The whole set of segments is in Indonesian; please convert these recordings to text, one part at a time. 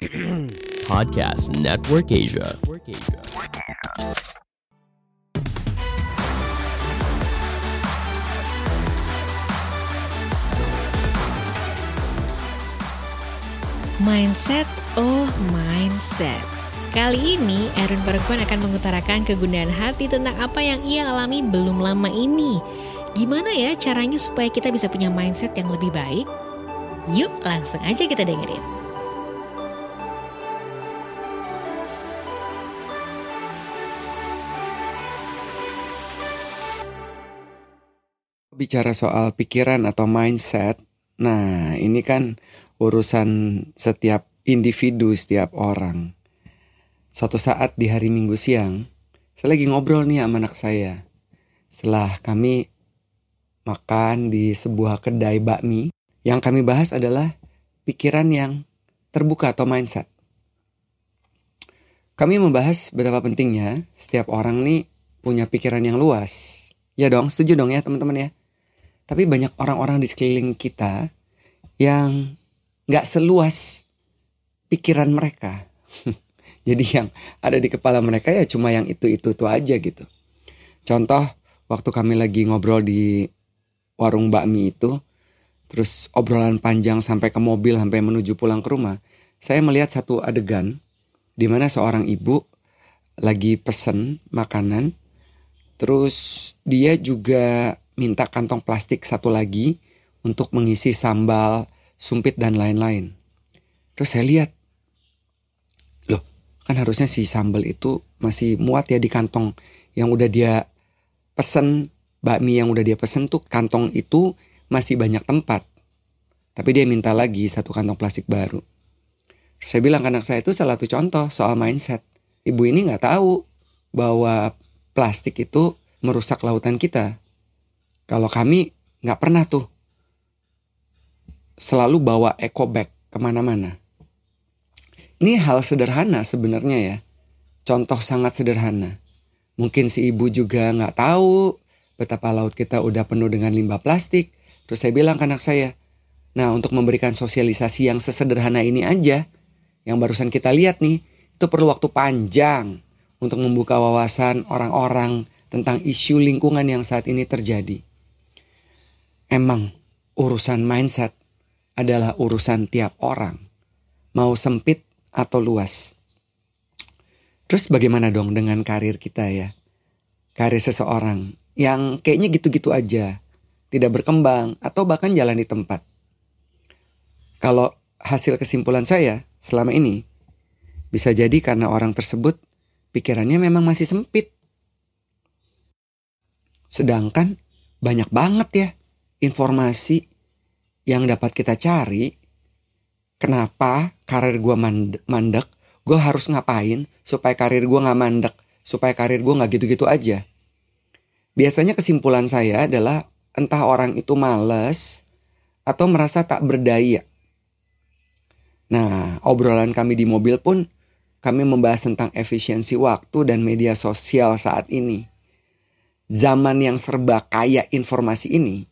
Podcast Network Asia. Mindset, oh mindset. Kali ini Aaron Perempuan akan mengutarakan kegundahan hati tentang apa yang ia alami belum lama ini. Gimana ya caranya supaya kita bisa punya mindset yang lebih baik? Yuk langsung aja kita dengerin. Bicara soal pikiran atau mindset, nah ini kan urusan setiap individu, setiap orang. Suatu saat di hari Minggu siang, saya lagi ngobrol nih sama anak saya. Setelah kami makan di sebuah kedai bakmi, yang kami bahas adalah pikiran yang terbuka atau mindset. Kami membahas betapa pentingnya setiap orang nih punya pikiran yang luas. Ya dong, setuju dong ya teman-teman ya. Tapi banyak orang-orang di sekeliling kita yang nggak seluas pikiran mereka. Jadi yang ada di kepala mereka ya cuma yang itu-itu tuh aja gitu. Contoh waktu kami lagi ngobrol di warung bakmi itu, terus obrolan panjang sampai ke mobil sampai menuju pulang ke rumah, saya melihat satu adegan di mana seorang ibu lagi pesen makanan, terus dia juga minta kantong plastik satu lagi untuk mengisi sambal, sumpit dan lain-lain. Terus saya lihat, loh kan harusnya si sambal itu masih muat ya di kantong yang udah dia pesen bakmi yang udah dia pesen tuh kantong itu masih banyak tempat. Tapi dia minta lagi satu kantong plastik baru. Terus saya bilang anak saya itu salah satu contoh soal mindset. Ibu ini nggak tahu bahwa plastik itu merusak lautan kita. Kalau kami nggak pernah tuh selalu bawa eco bag ke mana-mana. Ini hal sederhana sebenarnya ya. Contoh sangat sederhana. Mungkin si ibu juga nggak tahu betapa laut kita udah penuh dengan limbah plastik. Terus saya bilang ke anak saya, nah untuk memberikan sosialisasi yang sesederhana ini aja, yang barusan kita lihat nih, itu perlu waktu panjang untuk membuka wawasan orang-orang tentang isu lingkungan yang saat ini terjadi. Emang urusan mindset adalah urusan tiap orang, mau sempit atau luas. Terus bagaimana dong dengan karir kita ya? Karir seseorang yang kayaknya gitu-gitu aja, tidak berkembang atau bahkan jalan di tempat. Kalau hasil kesimpulan saya selama ini bisa jadi karena orang tersebut pikirannya memang masih sempit. Sedangkan banyak banget ya informasi yang dapat kita cari kenapa karir gue mandek, gue harus ngapain supaya karir gue gak mandek, supaya karir gue gak gitu-gitu aja. Biasanya kesimpulan saya adalah entah orang itu males atau merasa tak berdaya. Nah, obrolan kami di mobil pun kami membahas tentang efisiensi waktu dan media sosial saat ini. Zaman yang serba kaya informasi ini,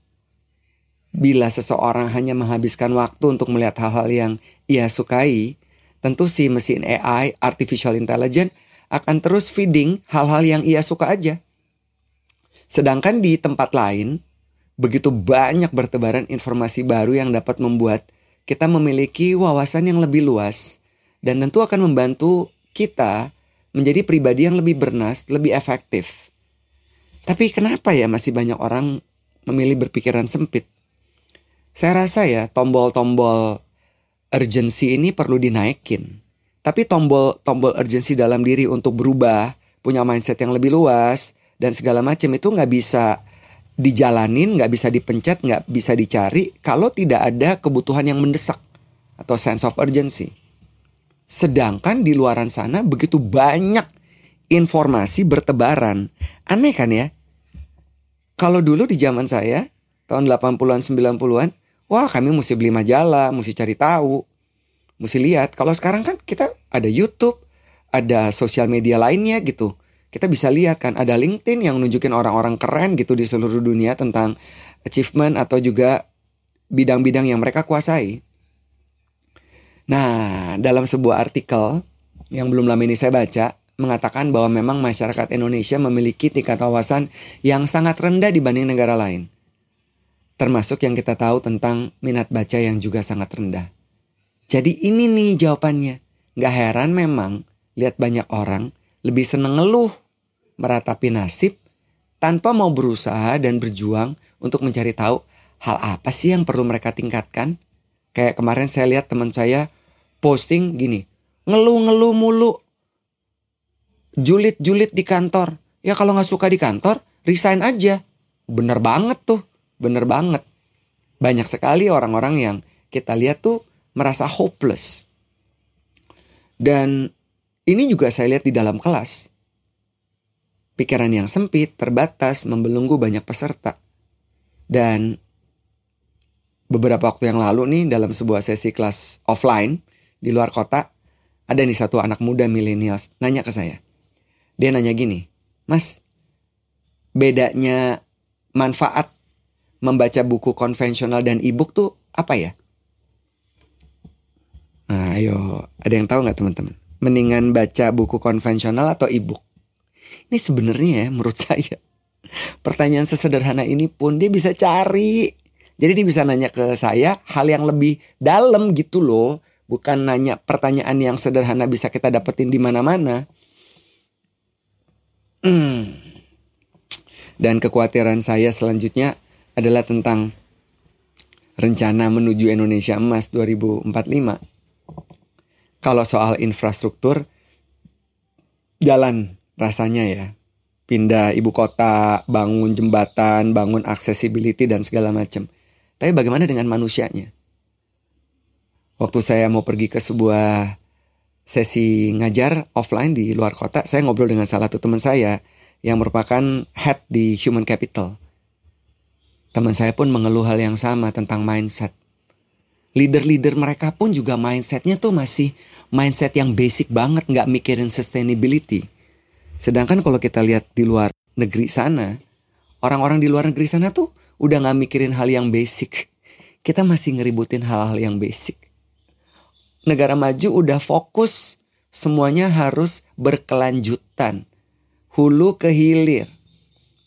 Bila seseorang hanya menghabiskan waktu untuk melihat hal-hal yang ia sukai, tentu si mesin AI, artificial intelligence, akan terus feeding hal-hal yang ia suka aja. Sedangkan di tempat lain, begitu banyak bertebaran informasi baru yang dapat membuat kita memiliki wawasan yang lebih luas dan tentu akan membantu kita menjadi pribadi yang lebih bernas, lebih efektif. Tapi kenapa ya masih banyak orang memilih berpikiran sempit? Saya rasa ya tombol-tombol urgency ini perlu dinaikin. Tapi tombol-tombol urgency dalam diri untuk berubah, punya mindset yang lebih luas dan segala macam itu nggak bisa dijalanin, nggak bisa dipencet, nggak bisa dicari kalau tidak ada kebutuhan yang mendesak atau sense of urgency. Sedangkan di luaran sana begitu banyak informasi bertebaran. Aneh kan ya? Kalau dulu di zaman saya, tahun 80-an 90-an, Wah kami mesti beli majalah, mesti cari tahu, mesti lihat. Kalau sekarang kan kita ada YouTube, ada sosial media lainnya gitu. Kita bisa lihat kan ada LinkedIn yang nunjukin orang-orang keren gitu di seluruh dunia tentang achievement atau juga bidang-bidang yang mereka kuasai. Nah, dalam sebuah artikel yang belum lama ini saya baca, mengatakan bahwa memang masyarakat Indonesia memiliki tingkat wawasan yang sangat rendah dibanding negara lain. Termasuk yang kita tahu tentang minat baca yang juga sangat rendah. Jadi ini nih jawabannya. Gak heran memang lihat banyak orang lebih seneng ngeluh, meratapi nasib, tanpa mau berusaha dan berjuang untuk mencari tahu hal apa sih yang perlu mereka tingkatkan. Kayak kemarin saya lihat teman saya posting gini, ngeluh-ngeluh mulu. Julid-julid di kantor. Ya kalau nggak suka di kantor, resign aja. Bener banget tuh, bener banget. Banyak sekali orang-orang yang kita lihat tuh merasa hopeless. Dan ini juga saya lihat di dalam kelas. Pikiran yang sempit, terbatas, membelenggu banyak peserta. Dan beberapa waktu yang lalu nih dalam sebuah sesi kelas offline, di luar kota, ada nih satu anak muda milenial nanya ke saya. Dia nanya gini, Mas, bedanya manfaat membaca buku konvensional dan e-book tuh apa ya? Nah, ayo, ada yang tahu nggak teman-teman? Mendingan baca buku konvensional atau e-book? Ini sebenarnya ya menurut saya pertanyaan sesederhana ini pun dia bisa cari. Jadi dia bisa nanya ke saya hal yang lebih dalam gitu loh bukan nanya pertanyaan yang sederhana bisa kita dapetin di mana-mana. Hmm. Dan kekhawatiran saya selanjutnya adalah tentang rencana menuju Indonesia Emas 2045. Kalau soal infrastruktur, jalan rasanya ya. Pindah ibu kota, bangun jembatan, bangun accessibility dan segala macam. Tapi bagaimana dengan manusianya? waktu saya mau pergi ke sebuah sesi ngajar offline di luar kota, saya ngobrol dengan salah satu teman saya yang merupakan head di Human Capital. Teman saya pun mengeluh hal yang sama tentang mindset. Leader-leader mereka pun juga mindsetnya tuh masih mindset yang basic banget, nggak mikirin sustainability. Sedangkan kalau kita lihat di luar negeri sana, orang-orang di luar negeri sana tuh udah nggak mikirin hal yang basic. Kita masih ngeributin hal-hal yang basic negara maju udah fokus semuanya harus berkelanjutan. Hulu ke hilir.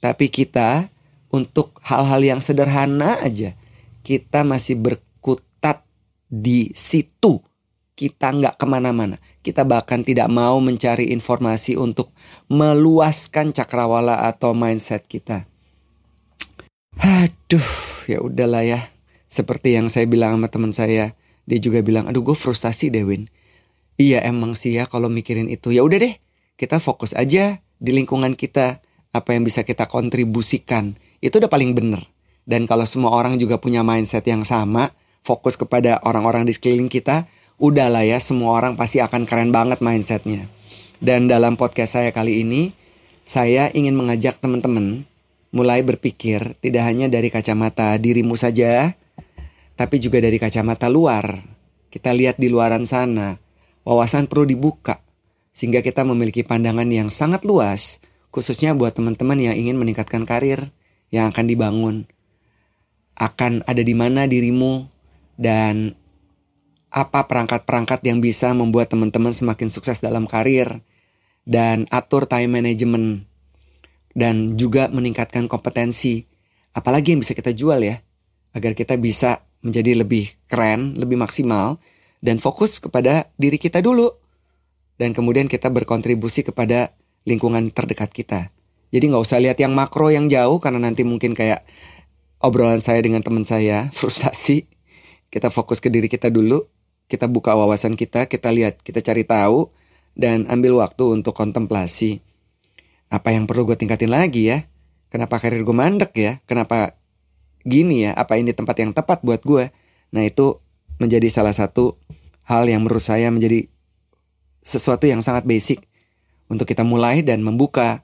Tapi kita untuk hal-hal yang sederhana aja kita masih berkutat di situ. Kita nggak ke mana-mana. Kita bahkan tidak mau mencari informasi untuk meluaskan cakrawala atau mindset kita. Aduh, ya udahlah ya. Seperti yang saya bilang sama teman saya, dia juga bilang, aduh gue frustasi deh Win. Iya emang sih ya kalau mikirin itu. Ya udah deh, kita fokus aja di lingkungan kita. Apa yang bisa kita kontribusikan. Itu udah paling bener. Dan kalau semua orang juga punya mindset yang sama, fokus kepada orang-orang di sekeliling kita, udahlah ya semua orang pasti akan keren banget mindsetnya. Dan dalam podcast saya kali ini, saya ingin mengajak teman-teman mulai berpikir tidak hanya dari kacamata dirimu saja, tapi juga dari kacamata luar. Kita lihat di luaran sana, wawasan perlu dibuka sehingga kita memiliki pandangan yang sangat luas, khususnya buat teman-teman yang ingin meningkatkan karir yang akan dibangun. Akan ada di mana dirimu dan apa perangkat-perangkat yang bisa membuat teman-teman semakin sukses dalam karir dan atur time management dan juga meningkatkan kompetensi. Apalagi yang bisa kita jual ya, agar kita bisa menjadi lebih keren, lebih maksimal, dan fokus kepada diri kita dulu. Dan kemudian kita berkontribusi kepada lingkungan terdekat kita. Jadi nggak usah lihat yang makro yang jauh karena nanti mungkin kayak obrolan saya dengan teman saya frustasi. Kita fokus ke diri kita dulu, kita buka wawasan kita, kita lihat, kita cari tahu dan ambil waktu untuk kontemplasi. Apa yang perlu gue tingkatin lagi ya? Kenapa karir gue mandek ya? Kenapa gini ya, apa ini tempat yang tepat buat gue? Nah itu menjadi salah satu hal yang menurut saya menjadi sesuatu yang sangat basic untuk kita mulai dan membuka